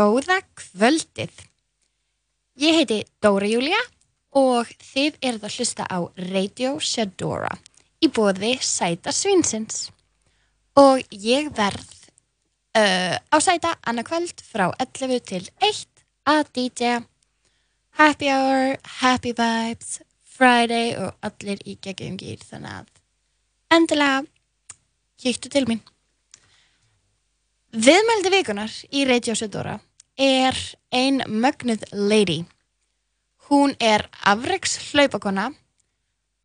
Góða kvöldið. Ég heiti Dóra Júlia og þið eruð að hlusta á Radio Shadora í bóði Sæta Svinsins. Og ég verð uh, á Sæta annarkvöld frá 11 til 1 að DJ Happy Hour, Happy Vibes, Friday og allir í geggjum gýr þannig að endilega kýttu til mín. Viðmældi vikunar í Radio Sedora er ein mögnuð lady. Hún er afreiks hlaupakona,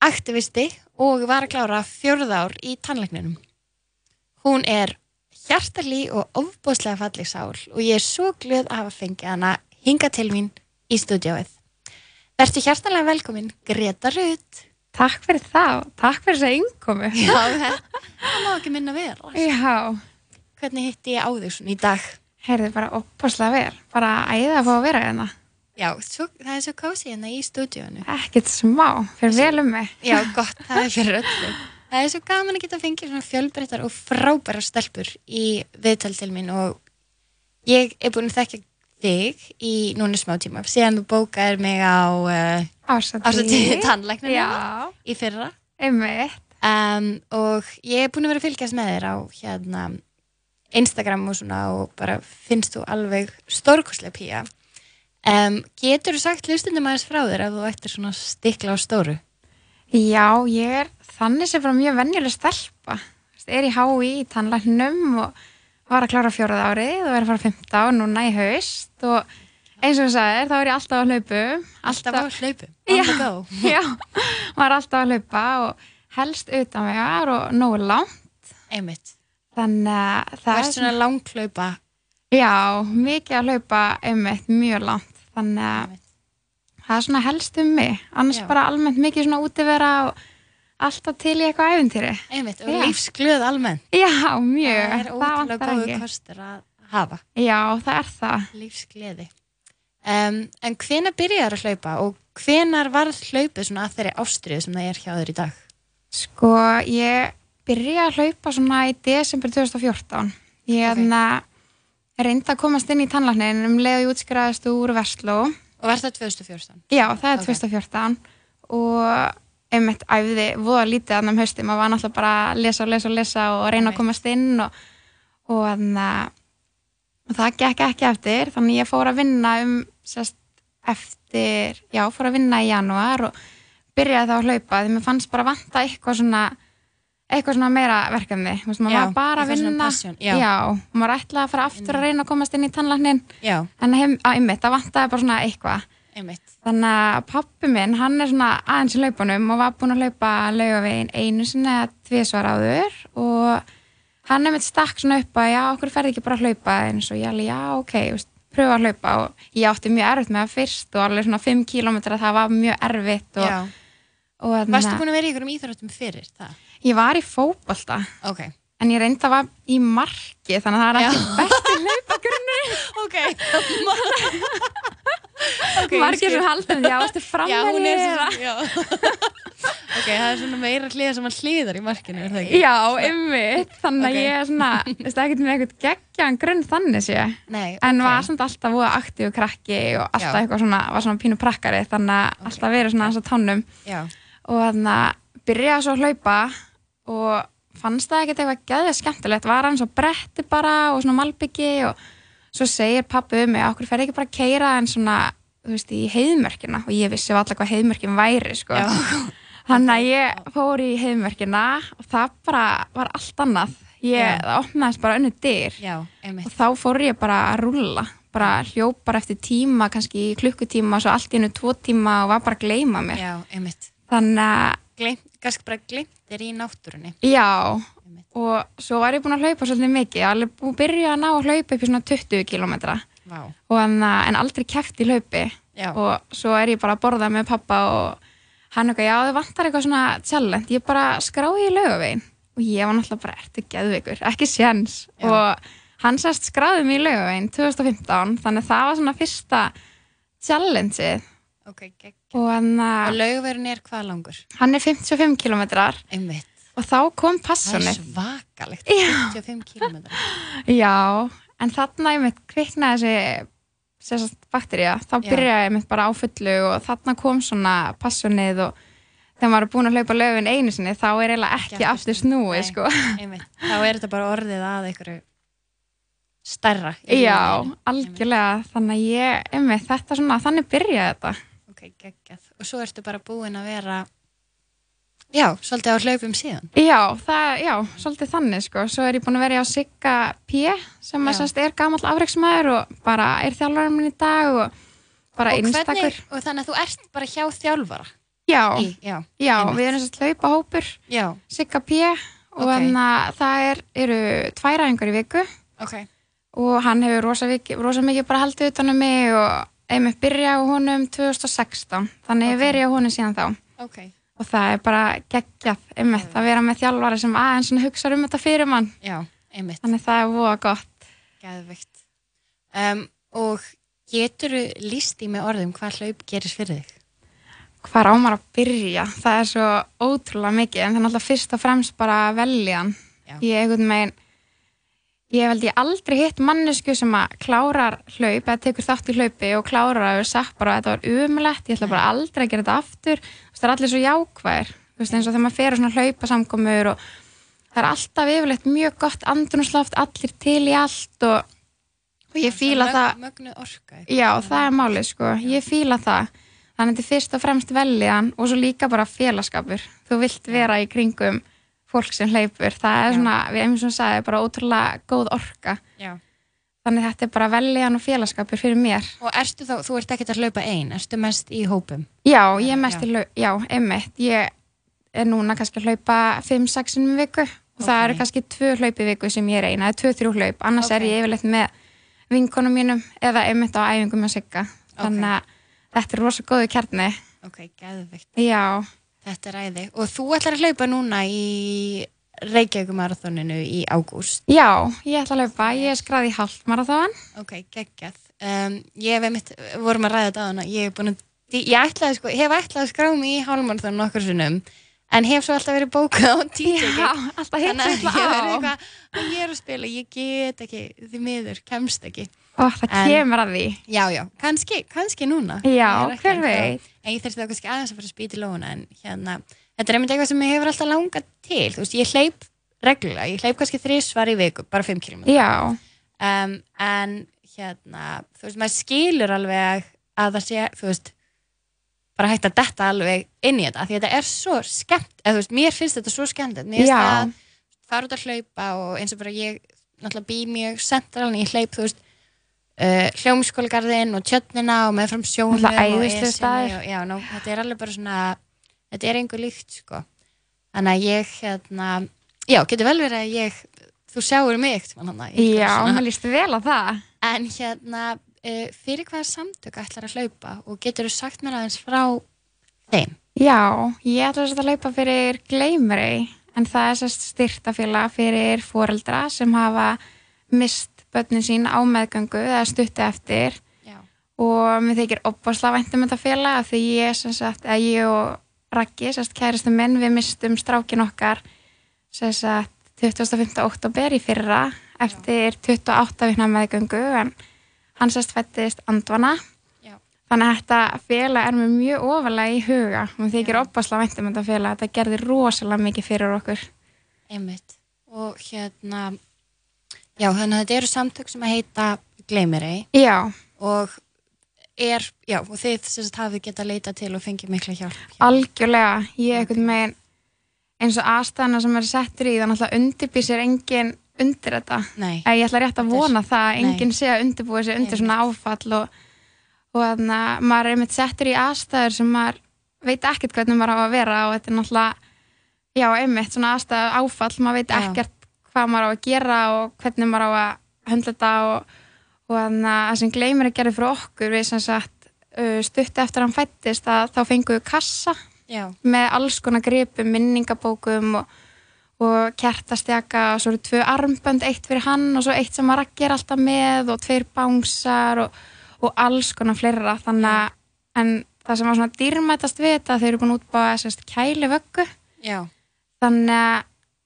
aktivisti og var að klára fjörða ár í tannleikninum. Hún er hjartalí og ofbúslega falleg sál og ég er svo glöð að hafa fengið hana hinga til mín í stúdióið. Vertu hjartalega velkomin, Greta Rutt. Takk fyrir það, takk fyrir þess að innkomi. Já, það má ekki minna vera. Já. Hvernig hitti ég á þig svona í dag? Herði bara opaslega vel, bara æða að fá að vera hérna. Já, svo, það er svo kósi hérna í stúdíónu. Ekkert smá, fyrir vel um mig. Já, gott, það er fyrir öllu. Það er svo gaman að geta að fengja svona fjölbreyttar og frábæra stelpur í viðtal til mín og ég er búin að þekka þig í núna smá tíma síðan þú bókaðir mig á uh, Ásatí tannleikninu í fyrra um, og ég er búin að vera að fylgjast með þér á hérna, Instagram og svona og bara finnst þú alveg stórkoslega pía. Um, Getur þú sagt hlustundum aðeins frá þér ef þú ættir svona stikla á stóru? Já, ég er þannig sem bara mjög venjuleg stelpa. Er í hái í tannleiknum og var að klára fjórað árið og verið að fara 15 núna í haust og eins og þú sagðir þá er ég alltaf á hlaupu. Alltaf á hlaupu? Já, já, var alltaf að hlaupa og helst utan vegar og nógu langt. Einmitt Þannig að það er svona langklaupa Já, mikið að hlaupa einmitt mjög langt. Þannig að það er svona helst um mig. Annars já. bara almennt mikið svona útivera og alltaf til í eitthvað æfintýri einmitt og lífsglöð almennt. Já, mjög. Það er ótrúlega góðu kostur að hafa. Já, það er það. Lífsglöði um, en hvena byrjar að hlaupa og hvenar varð hlaupið svona að þeirri ástriðu sem það er hjá þér í dag? Sko, ég byrja að hlaupa svona í desember 2014 ég okay. er reynda að komast inn í tannlagnin um leiði útskriðast úr Vestló og var það 2014? já, það er okay. 2014 og einmitt æfði voða lítið annam hösti, maður var náttúrulega bara að lesa og lesa og lesa og reyna að komast inn og, og, og, og það gekk ekki eftir þannig ég fór að vinna um sérst, eftir, já, fór að vinna í janúar og byrjaði þá að hlaupa því mér fannst bara vanta eitthvað svona eitthvað svona meira verkefni. Maður var bara að vinna. já. já, maður ætlaði að fara aftur að reyna að komast inn í tannlagnin en heim, að, einmitt, það vantaði bara svona eitthvað. Einmitt. Þannig að pappi minn, hann er svona aðeins í laupunum og var búin að laupa laugavegin einu sinni eða tvísvar áður og hann er mitt stakk svona upp að já, okkur ferði ekki bara að hlaupa? Eins og ég alveg, já, ok, veist, pröfa að hlaupa. Og ég átti mjög erfitt með það fyrst og alveg svona 5 km það var mjög erfitt og, og Varstu búin að vera í ykkur um íþróttum fyrir það? Ég var í fókbalta Ok. En ég reynda að var í marki þannig að það er ekki besti hlaupagrunni Ok. Okay, margir sem haldum já, þetta er frammeðið ok, það er svona meira hliða sem hann hliðar í markinu, er það ekki? já, ymmið, þannig að okay. ég er svona ekkert með eitthvað geggjan grunn þannig sé, Nei, okay. en var svona alltaf búið aktív krakki og alltaf já. eitthvað svona var svona pínu prakkari, þannig að alltaf verið svona þess að tónum og þannig að byrjaði svo að hlaupa og fannst það ekkert eitthvað gæðið skemmtilegt, var hann svo bretti bara og svona malbyggi og svo segir pappu um mig, okkur fer ekki bara að keira en svona, þú veist, í heiðmörkina? Og ég vissi alltaf hvað heiðmörkin væri sko. þannig að ég fór í heiðmörkina og það bara var allt annað. Ég, það opnaðist bara önnu dyr Já, og þá fór ég bara að rulla bara hljópar eftir tíma, kannski klukkutíma og svo allt í hennu tvo tíma og var bara að gleima mér. Já, þannig að kannski bara glimt er í náttúrunni. Já, og svo var ég búin að hlaupa svolítið mikið, ég var alveg búin að byrja að ná að hlaupa upp í svona 20 km wow. en, en aldrei kæft í hlaupi. Já. og svo er ég bara að borða með pappa og hann eitthvað, já þau vantar eitthvað svona challenge, ég bara skráði í laugavegin og ég var náttúrulega bara ertu geðveikur, ekki séns. Og hann sérst skráði mig í laugavegin 2015, þannig það var svona fyrsta challengeið. Okay, og, og laugavegin er hvað langur? Hann er 55 km einmitt. Og þá kom passunni. Það er svakalegt, 55 km já, en þarna ég mitt kviknaði þessi bakterja, þá byrjaði ég mitt bara á fullu og þarna kom svona passionið og þegar maður er búin að hlaupa löfin einu sinni þá er eiginlega ekki Ekki aftur snúið. Nei. sko. einmitt. þá er þetta bara orðið að einhverju stærra í Já, algjörlega. Þannig að ég, einmitt, þetta svona þannig byrjaði þetta ok, geggjað. Og svo ertu bara búin að vera já, svolítið á hlaupum síðan. Já, það, já, svolítið þannig sko. Svo er ég búin að vera á Sigga P sem að sérst er gamall afreiksmaður og bara er þjálfarinn minn í dag og bara og, einstakur. hvernig, og þannig að þú ert bara hjá þjálfara? Já, í, já, já, við erum sérst hlaupahópur. Sigga P og Ok. þannig að það er, eru tværa í viku. Ok. Og hann hefur rosa, rosa mikið bara haldið utanum mig og einmitt byrjaði á honum 2016 þannig ég Ok. okay. verið á honum síðan þá ok, og það er bara geggjað einmitt að vera með þjálfari sem aðeins hugsa um þetta fyrir mann já, þannig það er voða gott Geðvikt. Um, og getur þú líst í með orðum hvað hlaup gerist fyrir þig? hvar á maður að byrja það er svo ótrúlega mikið en það er alltaf fyrst og fremst bara að velja hann Já. ég einhvern veginn ég held ég aldrei hitt mannesku sem að klárar hlaup eða tekur þátt í hlaupi og klárar að vera sagt bara að þetta var umlegt, ég ætla bara aldrei að gera þetta aftur. Það er allir svo jákvæðir. Þú veist, eins og þegar maður fer á svona hlaupasamkomur og það er alltaf yfirleitt mjög gott andrunsloft, allir til í allt og, og ég fíla það. orka. Já, það er málið sko, ég fíla það. Þannig að þetta er fyrst og fremst veljan og svo líka bara félagskapur þú vilt vera í kringum fólk sem hleypur, það er Já. svona við erum sem sagði, bara ótrúlega góð orka Já. þannig þetta er bara veljan og félagskapur fyrir mér Og ertu þá, þú ert ekkert að hlaupa ein, ertu mest í hópum? Já, ég er mest Já. í lau, já, einmitt ég er núna kannski að hlaupa 5-6 um viku og það Ok. eru kannski 2 hlaup í viku sem ég er eina, eða 2-3 hlaup, annars er Ok. ég yfirleitt með vinkonum mínum eða einmitt á æfingum með sigga þannig að þetta er rosa góðu kjarni Ok, geðvikt. Já, Þetta er æði. Og þú ætlar að hlaupa núna í Reykjavíkumarathoninu í ágúst. já, ég ætla að hlaupa, ég er skráð í halvmarathon Ok, geggjað. Um, ég hef einmitt, vorum að ræða þetta á hana, ég hef búin að, ég ætlaði sko, hef ætlaði að skrá mig í hálfmarathon nokkur sinnum, en hef svo alltaf verið bókað á títekki. alltaf hitt Þannig að ég verið á eitthvað, að ég er að spila, ég get ekki, því miður, kemst ekki. Ó, það En- kemur að því Já, já, kannski, kannski núna. Já, er hver veit. En ég þurfti þá kannski aðeins að fara að spýta í lóna, en hérna, þetta er einmitt eitthvað sem ég hefur alltaf langað til, þú veist, ég hleyp reglulega, ég hleyp kannski þrísvar í viku, bara 5 km. Um, en hérna, þú veist, maður skilur alveg að það sé, þú veist bara hægt að detta alveg inn í þetta því þetta er svo skemmt, eða þú veist, mér finnst þetta svo skemmt, mér finnst það að fara út að hlaupa og eins og bara ég náttúrulega bý mjög centralin, ég hleyp, þú veist uh, hljómskólagarðin og tjötnina og meðfram ná, þetta er alveg bara svona þetta er einhver líkt, sko. Þannig að ég, hérna já, getur vel verið að ég þú sjáur mig hana já, mér líst vel á það. En hérna, uh, fyrir hvaða samtök ætlar að hlaupa? Og getur þú sagt mér aðeins frá þeim? Já, ég ætla þess að hlaupa fyrir Gleimrei en það er styrtafélag fyrir foreldra sem hafa mist börnin sín á meðgöngu eða stutti eftir Já. og mér þykir opasla væntum þetta félag því ég sagt, ég og Raggi, kæristu minn, við mistum strákin okkar sagt 25. oktober í fyrra eftir 28 vikna meðgöngu en hann sérst fættist andvana Já. Þannig að þetta félag er mér mjög ofalega í huga og því ekki opasla væntum þetta félag þetta gerði rosalega mikið fyrir okkur Einmitt. Og hérna, já, þannig að þetta eru samtök sem að heita Gleimirei Já, og er, já, og þið sagt hafið geta leita til og fengið mikla hjálp. hjá- algjörlega. Ég einhvern veginn eins og aðstæðana sem er settur í þannig að undirbýr sér engin undir þetta. Nei, ég ætla rétt að er- vona það að Nei. enginn sé að undirbúa sér undir svona áfall og, og þannig að maður er einmitt settur í aðstæður sem maður veit ekkert hvernig maður á að vera og þetta er náttúrulega já, einmitt svona aðstæður áfall maður veit ekkert hvað maður á að gera og hvernig maður á að höndla þetta og, og þannig að það sem gleymir að gera fyrir okkur við sem sagt uh, stutt eftir að hann fættist að þá fengum við kassa já, með alls konar gripum, minningabókum og, og kertastjaka og svo eru tvö armbönd, eitt fyrir hann og svo eitt sem að Raggi er alltaf með og tveir bánsar og, og alls konar fleira. Þannig að en það sem var svona dýrmætast við þetta þeir eru búin að útbáða kæli vöggu þannig að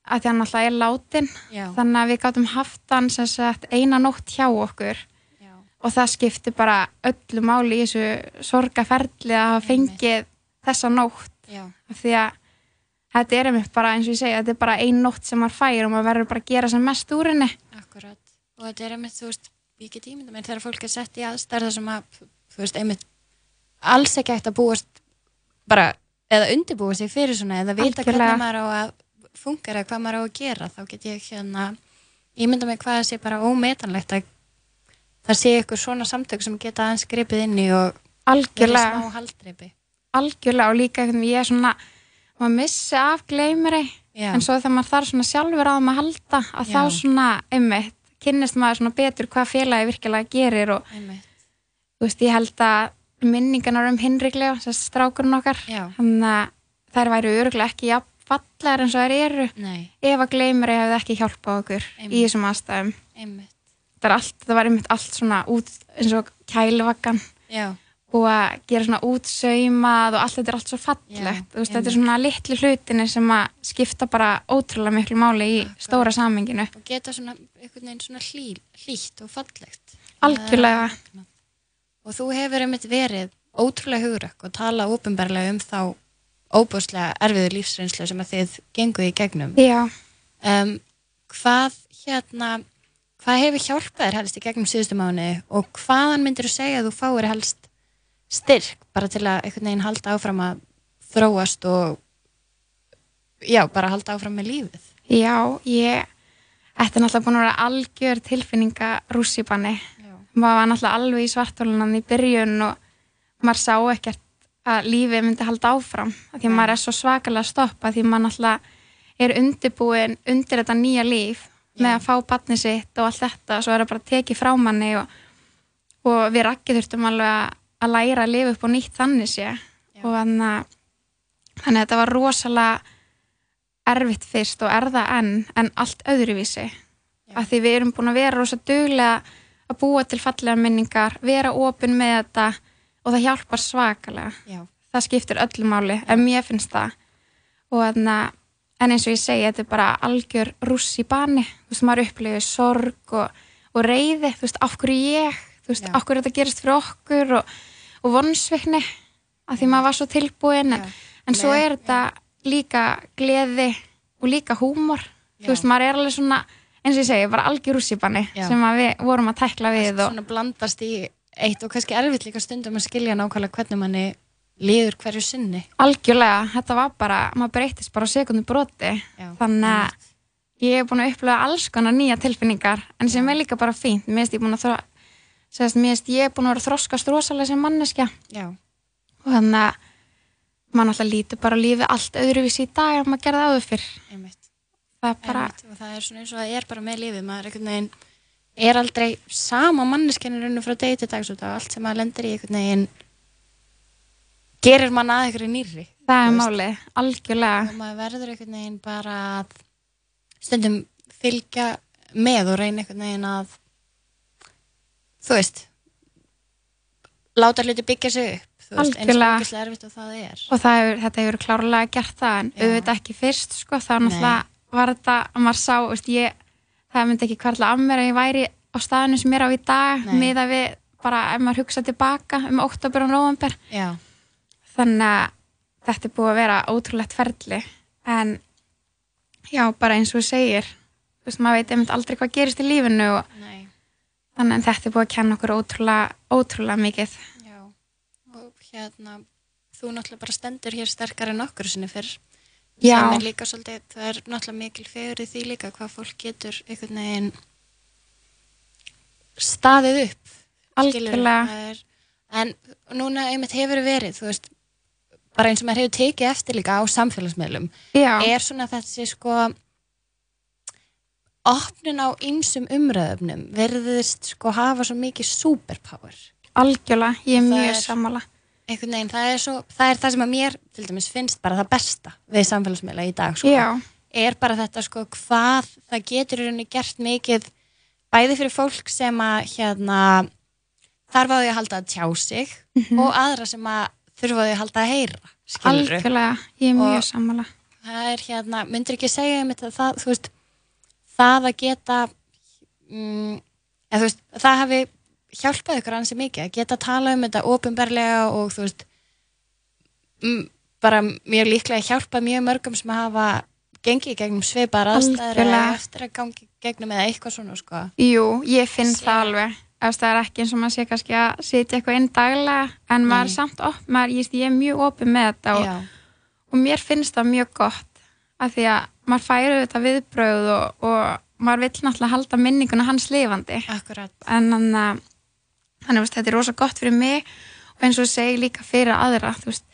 að því hann alltaf er látin Já. þannig að við gátum haft hann sagt eina nótt hjá okkur. Já. og það skipti bara öllu máli í þessu sorgaferli að hafa fengið þessa nótt. Því að þetta er einmitt bara eins og ég segja, þetta er bara ein nótt sem maður fær og maður verður bara að gera sem mest úr henni. Akkurat. Og þetta er einmitt, þú veist, get ímynda mér þegar fólk er sett í aðstæða sem að, þú veist, einmitt alls ekki hægt að búast bara, eða undirbúa sig fyrir svona eða vita hvernig maður á að fungera, hvað maður á að gera, þá get ég hérna ímynda mér hvað það sé bara ómetanlegt að það sé ykkur svona samtök sem geta aðeins gripið inn í og algjörlega, smá haldreipi. algjörlega og líka einhvern veginn ég er svona maður missi af gleymiri Já. en svo þegar maður þarf svona sjálfur á þeim að halda að Já. þá svona, einmitt kynnist maður svona betur hvað félagi virkilega gerir og Einmitt. þú veist, ég held að minningarnar um Hinriklega, þess strákurinn okkar þannig að þær væri öruglega ekki jafn fallegar eins og þær eru. Nei, ef að gleymir hefði ekki hjálpað okkur Einmitt. í þessum aðstæðum. Það, allt, það var einmitt allt svona út eins og kælivaggan Já, og að gera svona útsaumað og allt þetta er allt svo fallegt. Veist, þetta er svona litlu hlutinni sem að skipta bara ótrúlega miklu máli í Akkurat. stóra saminginu og geta svona svona hlý, hlýtt og fallegt. Algjörlega. Og þú hefur einmitt verið ótrúlega hugrakk og tala ópenbarlega um þá óbúslega erfiðu lífsreynslu sem að þið genguð í gegnum. Já, Um, hvað hérna, hvað hefur hjálpað þér helst í gegnum síðustu mánu og hvaðan myndir þú segja að þú fáir helst styrk bara til að einhvern veginn halda áfram að þróast og já, bara halda áfram með lífið? já, ég er náttúrulega búin að vera algjör tilfinninga rússipanni maður var náttúrulega alveg í svartólunan í byrjun og maður sá ekkert að lífið myndi halda áfram af því að maður er svo svakalega að stoppa því maður náttúrulega er undirbúin undir þetta nýja líf með Já. að fá batni sitt og allt þetta svo er það bara tekið frá manni og, og við rakkið þurftum alveg að, að læra að lifa upp á nýtt þannig sé Já. og þannig að þannig að þetta var rosalega erfitt fyrst og er það enn en allt öðruvísi Já. af því við erum búin að vera rosa duglega að búa til fallega minningar vera opinn með þetta og það hjálpar svakalega. Já. það skiptir öllu máli, en mér finnst það. Og þannig að en eins og ég segi, þetta er bara algjör russ í bani, þú veist, maður upplifir sorg og, og reyði, þú veist, af hverju ég? Þú veist, hverju þetta gerist fyrir okkur og, og vonsvikni af því maður var svo tilbúin en, en svo er þetta líka gleði og líka húmor. Þú veist, maður er alveg svona eins og ég segi, bara algjör russ í bani sem að við vorum að tækla við og, svona blandast í eitt og kannski erfitt líka stundum að skilja nákvæmlega hvernig manni líður hverju sinni. Algjörlega, þetta var bara maður breytist bara á sekundu broti. Já, þannig að einmitt. ég er búin að upplega alls konar nýja tilfinningar en sem er líka bara fínt. Mér finnst ég búin að þró Sest, mér finnst ég er búin að vera þroskast rosalega sem manneskja. Já, og þannig að maður alltaf lítur bara lífið allt öðruvísi í dag en maður gerði áður fyrr. Einmitt, það er bara, einmitt og það er svona eins og það er bara með lífið. Maður er einhvern veginn er aldrei sama manneskennir raunum frá degi til dags og allt sem maður lendir í einhvern veginn gerir mann að einhverju nýrri. Það er málið, algjörlega. Og maður verður einhvern veginn bara að stundum fylgja með og reyna einhvern veginn að þú veist láta hluti byggja sig upp veist, eins og ógeðslega erfitt og það er. Og það hefur, þetta hefur klárlega gert það en auðvitað ekki fyrst sko, þá náttúrulega var þetta að maður sá, veist, ég, það myndi ekki hverla af mér að ég væri á staðinu sem ég er á í dag Nei. miða við bara ef maður hugsa tilbaka um oktober og november já, þannig að þetta er búið að vera ótrúlegt ferli. En já, bara eins og þú segir þú veist, maður veit einmitt aldrei hvað gerist í lífinu og nei. þannig að þetta er búið að kenna okkur ótrúlega, ótrúlega mikið. Já, og hérna þú náttúrulega bara stendur hér sterkar en okkur sinni fyrr Já. sem er líka svolítið, það er náttúrulega mikil fegur í því líka hvað fólk getur einhvern veginn staðið upp Algjörlega. en núna einmitt hefur verið þú veist, bara eins og maður hefur tekið eftir líka á samfélagsmiðlum Já, er svona þessi sko opnun á ýmsum umröðumnum verðist sko hafa svo mikið superpower algjörlega, ég er mjög er- sammála einhvern veginn, það er, svo, það er það sem að mér til dæmis finnst bara það besta við samfélagsmiðla í dag sko. Er bara þetta sko hvað það getur í rauninni gert mikið bæði fyrir fólk sem að hérna þarf á því að halda að tjá sig og aðra sem að þurfa á því að halda að heyra skilur algjörlega, ég er mjög sammála. það er hérna, myndir ekki segja um þetta það, þú veist, það að geta mm, eða, þú veist, það hafi hjálpað ykkur ansi mikið, að geta að tala um þetta ofinbarlega og þú veist mm, bara mjög líklega hjálpað mjög mörgum sem hafa gengið gegnum svipar aðstæður eða eftir að gangi gegnum eða eitthvað svona sko. Jú, ég finn Sé. það alveg það er ekki eins og maður sé kannski að sitja eitthvað inn daglega en maður Nei. samt op, maður, ég, ég er mjög opið með þetta og, og mér finnst það mjög gott af því að maður færi þetta viðbröð og, og maður vill náttúrulega halda minninguna hans lifandi akkurat en hann að þannig að þetta er rosa gott fyrir mig og eins og ég segi líka fyrir aðra veist,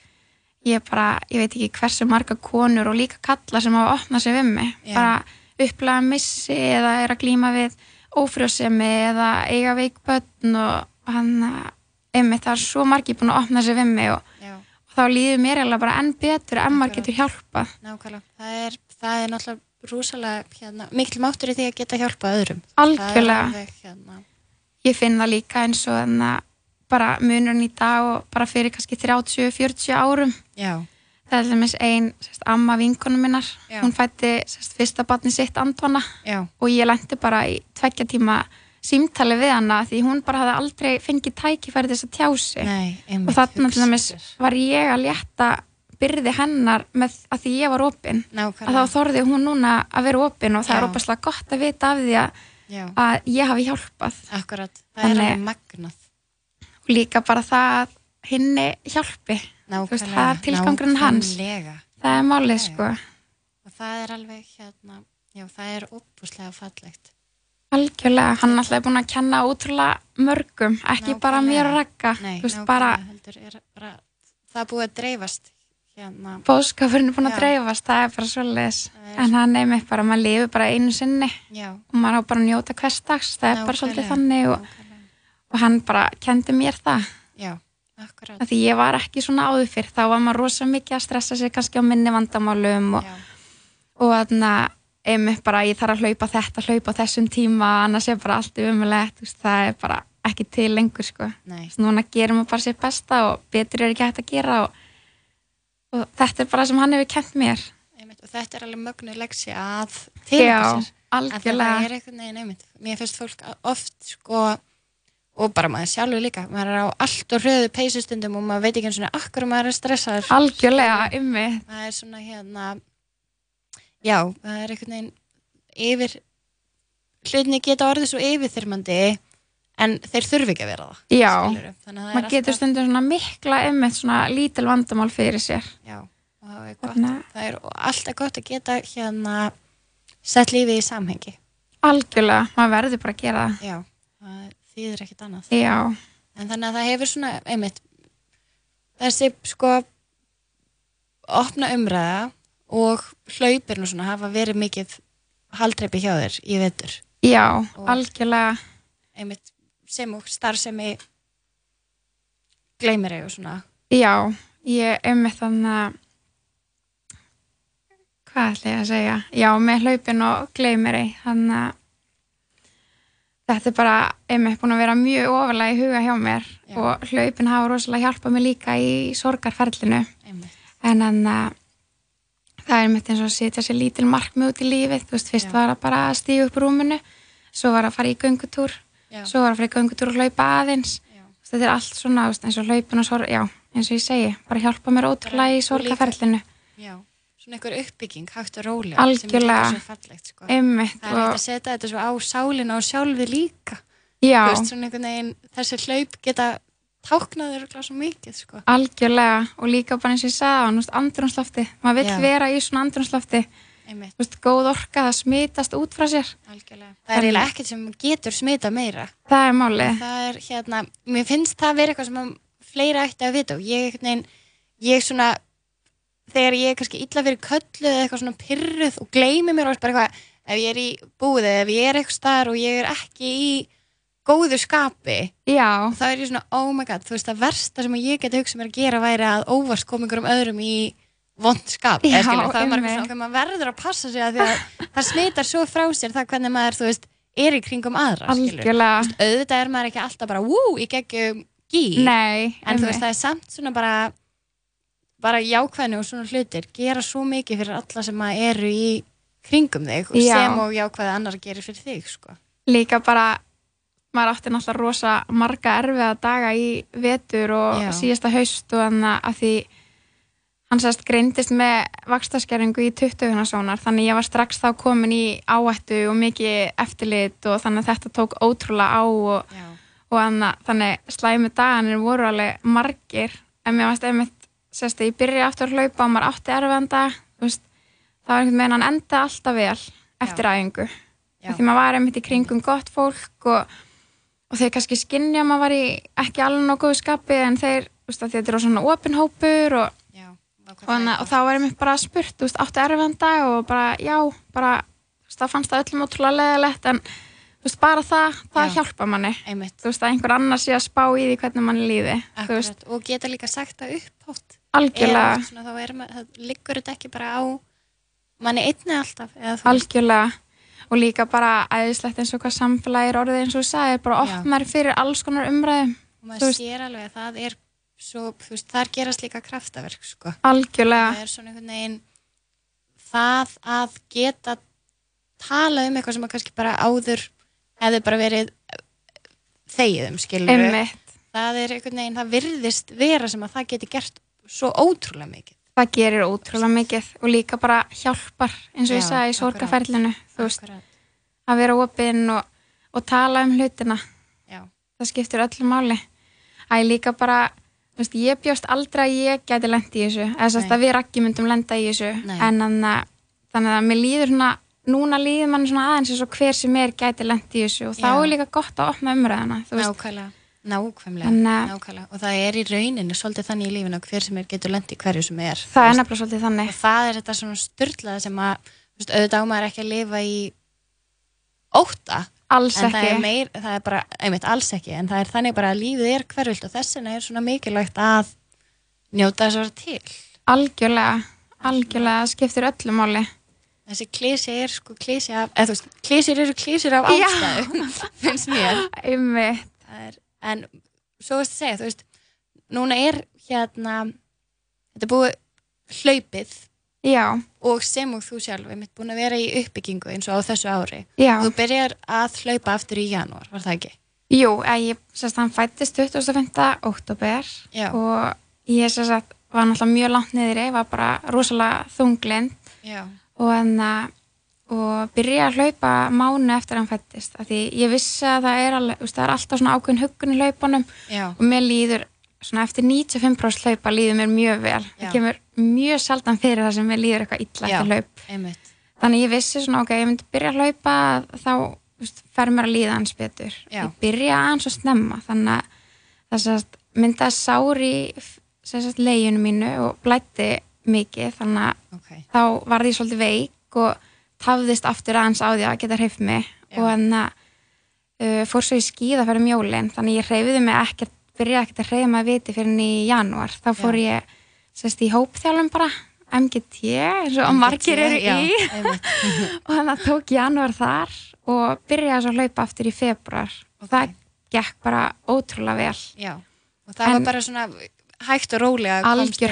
ég bara, ég veit ekki hversu marga konur og líka kalla sem hafa opnað sér við mig, Já. bara upplega missi eða er að glíma við ófrjósemi eða eiga veik börn og hann það er svo margi búin að opna sér við mig og, og þá líður mér eiginlega bara enn betur en maður getur hjálpað. Nákvæmlega. Það er, það er náttúrulega rúsalega hérna, mikil máttur í því að geta hjálpað öðrum. Algjörlega. Ég finn það líka eins og þannig að bara munurinn í dag og bara fyrir kannski 30-40 árum. Já, Það er lemmis ein sérst, amma vinkonu minnar, Já. hún fætti sérst, fyrsta batni sitt Antona já, og ég lendi bara í tveggja tíma símtali við hana því hún bara hafði aldrei fengið tækifæri þess að tjá sig. Nei, og hugsa dæmis sér. var ég að létta byrði hennar með að því ég var opinn að þá þorði hún núna að vera opinn og það er opaslega gott að vita af því að, já, að ég hafi hjálpað. Akkurat. Það er alveg magnað. Og líka bara það að hinni hjálpi. Veist, það er tilgangurinn hans. Það er málið sko. Og það er alveg, hérna, já, það er óbúslega fallegt. Algjörlega, hann alltaf er búin að kenna útrúlega mörgum, ekki bara Nákvæmlega. mér bara heldur er bara, það er búið að dreifast hérna, bóðskapurinn er búin að Já. dreifast, það er bara svolítið, Það en er með bara, maður lifir bara einu sinni. Já, og maður á bara að njóta hvers dags, það er bara svolítið þannig og, og hann bara kendi mér það, Já, að því ég var ekki svona áður fyrr, þá var maður rosa mikið að stressa sig kannski á minni vandamálum og, Já, og þannig að einmitt bara ég þarf að hlaupa þetta, hlaupa þessum tíma, annars er bara allt umulegt, það er bara ekki til lengur sko. Svo núna gerum við bara sér besta og betur er ekki hægt að gera og, og þetta er bara sem hann hefur kent mér. Einmitt, og þetta er alveg mögnu leksi að tilhengja sér. Er mér finnst fólk oft sko og bara maður sjálfur líka maður er á allt og hröðu peysustundum og maður veit ekki eins og akkur maður er stressaður. Algjörlega ymmi það er svona hérna já, það er einhvern veginn yfir hlutinni geta orðið svo yfirþyrmandi en þeir þurfi ekki að vera það Já. þannig maður getur alltaf stundum svona mikla ymmi svona lítil vandamál fyrir sér. Já, og það er gott. Þarna- það er alltaf gott að geta hérna sett lífið í samhengi. Algjörlega, maður verður bara að gera það. Já, það þýðir ekkert annað. Já, en þannig að það hefur svona einmitt þessi sko opna umræða og hlaupir nú svona hafa verið mikið haldreipi hjá þér í vetur. Já, Og- algjörlega. einmitt sem og starfsemi gleymir og svona. Já, ég ymmi þannig að hvað ætla ég að segja? Já, með hlaupin og gleymir þannig að þetta er bara einmitt búin að vera mjög ofalega í huga hjá mér Já. og hlaupin hafa rosalega hjálpað mér líka í sorgarferlinu. Einmitt, en þannig að það er mitt eins og að setja sér lítil markmið út í lífið, þú veist, fyrst Já. var að bara stíga upp úr rúminu, svo var að fara í göngutúr, já, svo var að fara í göngutúr og hlaupa aðeins, já. þetta er allt svona eins og hlaupin og sorg, já, eins og ég segi bara hjálpa mér ótrúlega í sorgarferlinu já. svona einhver uppbygging hægt og rólega Algjörlega. sem er svo fallegt sko. einmitt það er hægt og að setja þetta svo á sálina og sjálfi líka veist, veginn, þessi hlaup geta táknaður og svo mikið sko. algjörlega og líka bara eins og ég sagði andrunslofti, maður vill Já. vera í svona andrunslofti, veist, góð orka það smitast út frá sér, algjörlega. Það er eiginlega ekkert sem getur smita meira. Það er málið. Það er hérna, mér finnst það vera eitthvað sem að fleira ætti að vita ég veginn, ég svona þegar ég er kannski illa fyrir köllu eða eitthvað svona pyrruð og gleymi mér og bara eitthvað, ef ég er í búið eða ef ég er eitthvað staðar og ég er ekki í góðu skapi já, þá er ég svona, oh my god, þú veist það versta sem ég geti hugsað mér að gera væri að óvart koma einhverjum öðrum í vond skap Já, skilur, það er bara eitthvað ok, maður verður að passa sig að því að það smitar svo frá sér það hvernig maður, veist, er í kringum aðra auðvitað er maður ekki alltaf bara, wú, í geggjum gí, nei, en veist, það er samt svona bara bara jákvæðinu og svona hlutir gera svo mikið fyrir alla sem að eru í kringum þig og Já. sem og jákvæði annar gerir fyrir þig sko. líka bara maður átti náttúrulega rosa marga erfiða daga í vetur og Já. síðasta haust og þannig að því hann sérst greindist með vakstaskerringu í 20 sónar þannig ég var strax þá komin í áættu og mikið eftirlit og þannig þetta tók ótrúlega á og, og þannig, þannig slæmi daganir voru alveg margir en mér varst einmitt sérst ég byrja aftur að hlaupa og maður átti þú veist, það var einhvern veginn hann enda alltaf vel eftir æfingu. Því maður var einmitt í kringum gott fólk og, og þeir kannski skinnja að maður var í ekki alveg góðu skapi en þeir, veist, þetta er svona opin hópur og. Og, hana, og þá var einmitt bara spurt, þú veist, áttu erfiðan dag og bara, já, bara það fannst það öllum ótrúlega leðilegt en þú veist, bara það, það Já. hjálpa manni Einmitt. þú veist, að einhver annar sé að spá í því hvernig manni líði þú veist, Akkurat. og geta líka sagt það upphátt algjörlega Eða svona, þá er maður, það liggur þetta ekki bara á manni einni alltaf algjörlega og líka bara æðislegt eins og hvað samfélagi er orðið eins og þú sagði, bara Já. opnar fyrir alls konar umræðum, og maður sér alveg að það er svo, veist, þar gerast líka kraftaverk sko. algjörlega. Það er svona einhvern veginn það að geta tala um eitthvað sem að kannski bara áður hefði bara verið þegið um skilur það er einhvern veginn, það virðist vera sem að það geti gert svo ótrúlega mikið. Það gerir ótrúlega mikið og líka bara hjálpar eins og ég sagði í sorgaferlinu veist, að vera opinn og, og tala um hlutina. Já. það skiptir öllu máli. Að ég líka bara veist, ég bjóst aldrei að ég gæti lent í þessu eða Nei. að við rakki myndum lenda í þessu. Nei. en að, þannig að mér líður svona núna líður mann svona aðeins eins og hver sem er gæti lent í þessu. Og þá Já. er líka gott að opna umræðana nákvæmlega. Nákvæmlega, nákvæmlega. Og það er í rauninu svolítið þannig í lífinu að hver sem er getur lendi hverju sem er. Það er nefnilega svolítið þannig. og það er þetta svona styrlaða sem að þú veist, auðvitað á maður ekki að lifa í óta alls en það ekki. er, meir, það er bara, einmitt alls ekki. En það er þannig bara að lífið er hvervilt og þess vegna er svona mikilvægt að njóta þess að vera til. Algjörlega, algjörlega það skiptir öllu máli. Þessi klísi er sko klísi af eða þú veist, klísir eru klísir af ástæðu finnst mér. Einmitt, Það er, en svo veist að segja, þú veist núna er hérna þetta er búið hlaupið já, og sem og þú sjálf er mitt búin að vera í uppbyggingu eins og á þessu ári já þú byrjar að hlaupa aftur í janúar, var það ekki? Jú, ég, sérst, hann fættist 25. oktober Já. og ég sérst var náttúrulega mjög langt niðri, var bara rosalega þunglind og hann að og byrja að hlaupa mánu eftir að hann fættist því ég vissi að það er, alveg, það er alltaf svona ákveðin huggun í hlaupunum og mér líður svona eftir 95% hlaupa líður mér mjög vel Já. það kemur mjög sjaldan fyrir það sem mér líður eitthvað illa Já. eftir hlaup Einmitt. þannig ég vissi svona ok, ég myndi byrja að hlaupa þá veist, fer mér að líða hans betur Já. ég byrja aðeins að snemma þannig að það sérst, myndi að sári sérst, leginu mínu og blætti mikið þannig að Ok. þá varði ég svolítið veik og tafðist aftur aðeins á því að geta hreift mig og þannig að uh, fór svo í skíða fyrir mjólin þannig að ég hreyfiði mig ekkert byrjaði ekkert að að viti fyrir í janúar. Þá fór ég sérst, í hópþjálfum bara MGT eins og margir eru Já, í og þannig að tók janúar þar og byrjaði svo að hlaupa aftur í februar og það gekk bara ótrúlega vel. Já. Og það En- var bara svona hægt og rólega algjör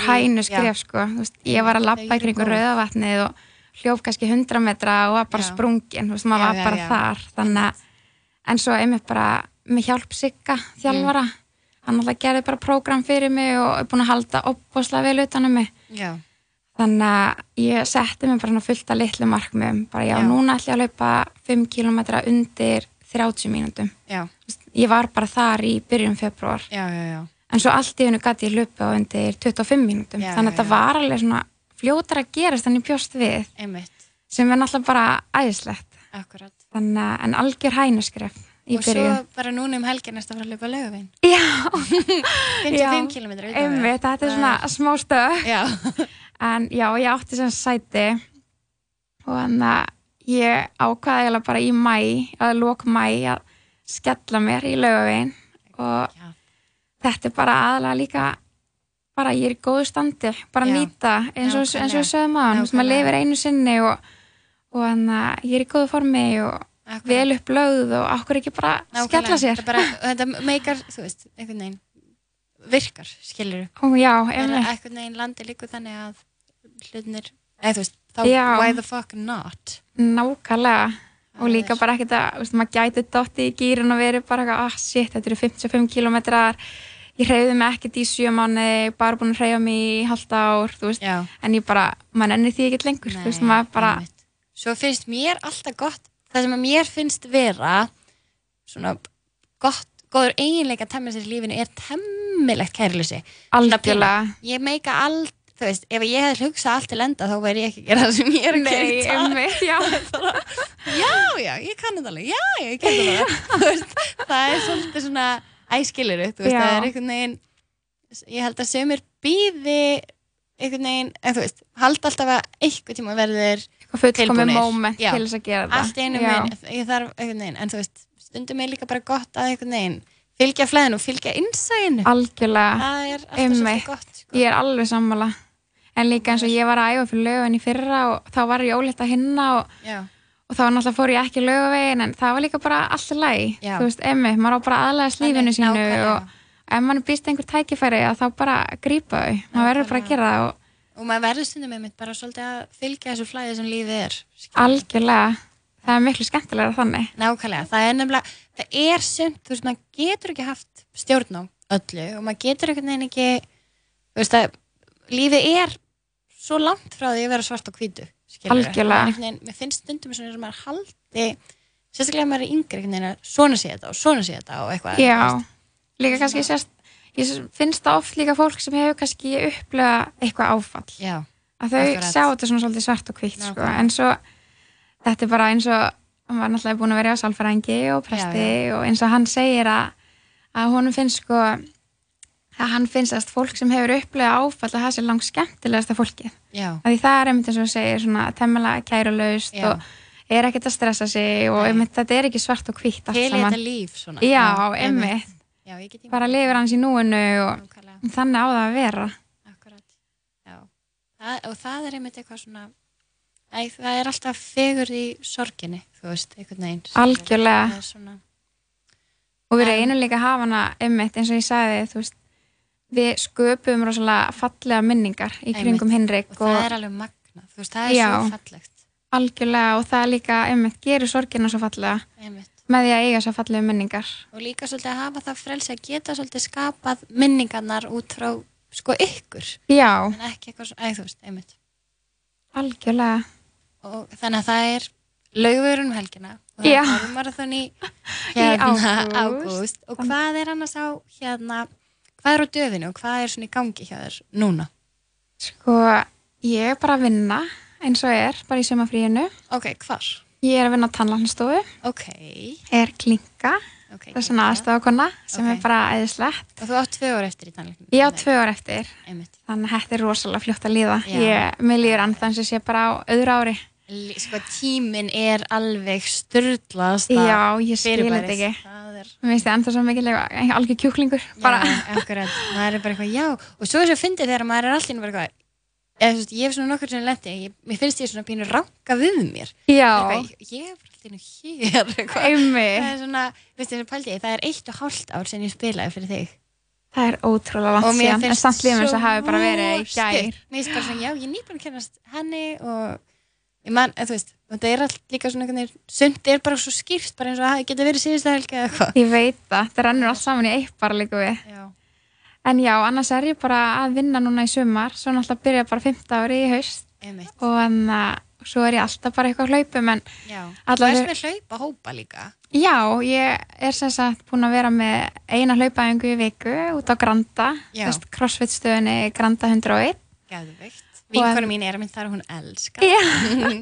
Já. skref sko veist, ég var að lappa í kringu rauðavatnið og hljóf kannski 100 metra og var bara Já. sprungin, þú veist, maður Já, var já, bara já. þar. Þannig að, en svo einmitt bara með hjálp Sigga, þjálfara hann alltaf gerði bara prógram fyrir mig og er búin að halda opboslega vel utan um mig. Já. þannig að ég setti mig bara fullt að litlu markmiðum, bara já, Já. núna ætla ég að laupa 5 km undir 30 mínútum, ég var bara þar í byrjun februar en svo allt í hennu gæti ég lupa á undir 25 mínútum. Þannig að þetta var alveg svona fljótar að gerast en ég bjóst við. Einmitt. sem er náttúrulega bara æðislegt. Akkurat. þannig að en algjör hænuskref og svo bara núna um helgin næst að fara að hlaupa laugavinn já, 55 km einmitt, þetta er svona smá stöð Já. en já, ég átti sem sæti. Og þannig að ég ákvaði eiginlega bara í mæ að lók mæ að skella mér í laugavegin og Já. þetta er bara aðalega líka bara ég er í góðu standi bara Já. nýta eins og, eins og sögum að hann maður lifir einu sinni og, og hann ég er í góðu formi og Akkurat. vel upplögð og okkur ekki bara skella Nákvæmlega. sér? Þetta, bara, þetta meikar, þú veist, einhvern veginn virkar, skilur og einmitt. eitthvað neginn landi líku þannig að hlutinir, eða þú veist þá why the fuck not? Nákvæmlega. Og Það líka er- bara ekkert að, þú veist, maður gæti dotti í gýrin og verið bara eitthvað, ah shit, þetta eru 55 kilometrar ég hreyði mig ekkert í sjö mánu bara búin að hreyfa mig í halvt ár þú veist, já, en ég bara, maður ennir því ekkert lengur þú veist, maður bara, svo finnst mér alltaf gott það sem að mér finnst vera svona gott góður eiginleika sér í lífinu er temmilegt kærleysi algjörlega. Ég meika all, þú veist, ef ég hefði hugsað allt til enda þá væri ég ekki að gera það sem ég er að gera í dag. einmitt, já, já, já, ég kann þetta alveg, já, já, ég kann þetta alveg. Það er svolítið svona Já. það er einhvern veginn ég held að sömur býði einhvern veginn, en þú veist halda alltaf að einhver tíma verður eitthvað fullkomið Já. til þess að gera það allt einu minn, ég þarf einhvern veginn, en þú veist stundum er líka bara gott að einhvern veginn fylgja flæðinu og fylgja innsæðinu algjörlega, alltaf svolítið gott sko. ég er alveg sammála. En líka eins og ég var að æfa fyrir lögum í fyrra og þá var ég ólétt að hinna og, og þá náttúrulega fór ég ekki lögavegin en það var líka bara allt í lagi. Já. þú veist, emmi, maður á bara aðlæðast lífinu sínu og ef mann býst einhver tækifæri þá bara grípa þau, maður verður bara að gera það og og maður verður stundum með mitt bara svolítið að fylgja þessu flæði sem lífið er skilur. algjörlega það er miklu skemmtilega þannig Nákvæmlega, það er nefnilega, það er sumt, þú veist, maður getur ekki haft stjórn á öllu og maður getur einhvern veginn ekki, veist að lífið er svo langt frá því að vera svart og hvítu, Algjörlega. Mér finnst stundum sem maður haldi, sérstaklega maður er yngri svona sé þetta og svona sé þetta og eitthvað. já, líka kannski sérst ég finnst það oft líka fólk sem hefur kannski upplega eitthvað áfall. Já, að þau sjá þetta svona svolítið svart og hvitt sko. En svo þetta er bara eins og hann var náttúrulega búin að vera á sálfræðingi og presti og eins og hann segir að, að honum finnst sko að hann finnst að fólk sem hefur upplega áfall að það sé langt skemmtilegasta fólki já, að því það er einmitt eins og segir svona temmilega kærulaust Já. og er ekkert að stressa sig og einmitt þetta er ekki svart og hvitt allt saman. þetta líf svona. já, einmitt, Já, ég get bara lifir hans í núinu og Nákvæmlega. þannig á það að vera Akkurat, já. Það, og það er einmitt eitthvað svona, æ, það er alltaf fegur í sorginni, þú veist, einhvern veginn. Algjörlega. Svona, og við reynum líka að hafa hana einmitt eins og ég sagði þú veist, við sköpum rosalega fallega minningar í kringum Hinrik og og, það er alveg magnað, þú veist, það er Já. svo fallegt. algjörlega og það líka einmitt gerir sorgina svo fallega Einmitt. Með því að eiga svo fallega minningar Og líka svolítið að hafa það frelsi að geta svolítið skapað minningarnar út frá, sko, ykkur. já, En ekki eitthvað svona, æ, þú veist, einmitt. algjörlega Og þannig að það er laugurinn um helgina. Og Já. það er marathon í, hérna, ágúst. ágúst. Og hvað er annars á, hérna, hvað er á döfinu og hvað er svona í gangi hjá þér núna? sko, ég er bara að vinna eins og er, bara í sumafríinu Ok, hvar? Ég er að vinna á tannlæknastofu Ok, er klinka, ok. það er svona aðstofakonna sem Ok. er bara eðislegt Og þú átt tvö ár eftir í tannleiknum? ég á tvö ár eftir Einmitt. þannig að þetta er rosalega fljótt að líða ég, mér líður eins og sé bara á öðru ári Sko, tíminn er alveg styrlaðast Já, ég skil þetta ekki. Er, Mér finnst þið enda svo mikið algjör kjúklingur. Bara, já, akkurat, það er bara eitthvað, já. Og svo er svo fyndið þegar maður er alltaf bara eitthvað, eða veist, ég hef svona nokkur sem lendi, ég, mér finnst ég svona pínu ranka við mér. já, Eitthvað, ég, ég er alltaf hér, eitthvað. einmitt. Það er svona, veistu þessu pældi, það er eitt og hálft ár sem ég spilaði fyrir þig. Það er ótrúlega langt síðan, en samt lífum þess að hafi bara verið í gær. stutt. mér finnst bara svona, já, ég er nýbúin að kennast henni og ég man, þú veist þetta er allt líka svona einhvern veginn sumt er bara svo skýrt, bara eins og að það geta verið síðustu helgi Ég veit það, það rennur allt saman í eitt bara líka við. já, En já, annars er ég bara að vinna núna í sumar, svo náttúrulega byrja bara 15 ári í haust. Einmitt, og þannig að svo er ég alltaf bara eitthvað hlaupum en þú ert með hlaupa hópa líka. Já, ég er sem sagt búin að vera með eina hlaupaðingu í viku út á Granda, veist, crossfit stöðunni Granda 101. gæðveikt, vinkonu mín er að mynd þar og hún elskar. Já,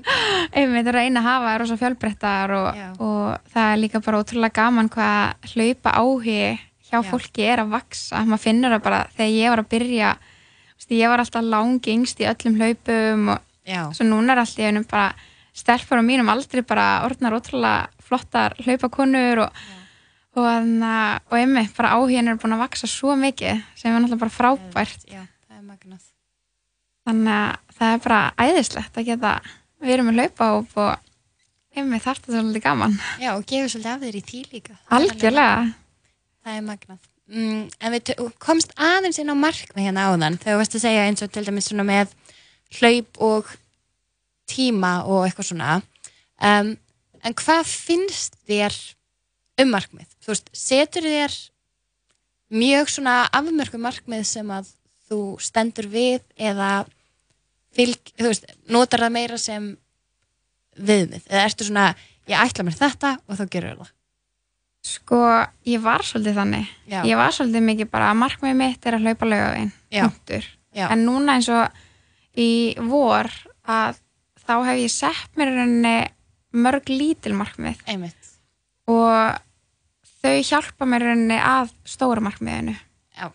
einmitt að reyna að hafa rosa fjölbrettar og, Já. og það er líka bara ótrúlega gaman hvað hlaupa áhugi hjá Já. fólki er að vaksa maður finnur það bara þegar ég var að byrja veist, ég var alltaf langingst í öllum hlaupum og já, svo núna er alltaf einum bara stelpur á mínum aldrei bara orðnar ótrúlega flottar hlaupakonur og, og, og, og einmitt bara áhugin er búin að vaksa svo mikið sem er náttúrulega bara frábært. Já, það er magnað. Þannig að það er bara æðislegt að geta verið með hlaupa og einmitt þarf þetta svolítið gaman. Já, og gefur svolítið af þér í tí líka. Algjörlega það er magnað. Mm, en við komst aðeins inn á markmið hérna áðan. Þegar þú veist að segja eins og til dæmis svona með hlaup og tíma og eitthvað svona. Um, en hvað finnst þér um markmið? Þú veist, setur þér mjög svona afmörku markmið sem að þú stendur við eða fylg, þú veist, notar það meira sem viðmið? Eða ertu svona, ég ætla mér þetta og þá gerur það Sko, ég var svolítið þannig. Já. Ég var svolítið mikið bara að markmiðið mitt er að hlaupa laugaveginn, punktur. En núna eins og í vor að þá hef ég sett mér rauninni mörg lítil markmið einmitt, og þau hjálpa mér rauninni að stóra markmiðinu. já,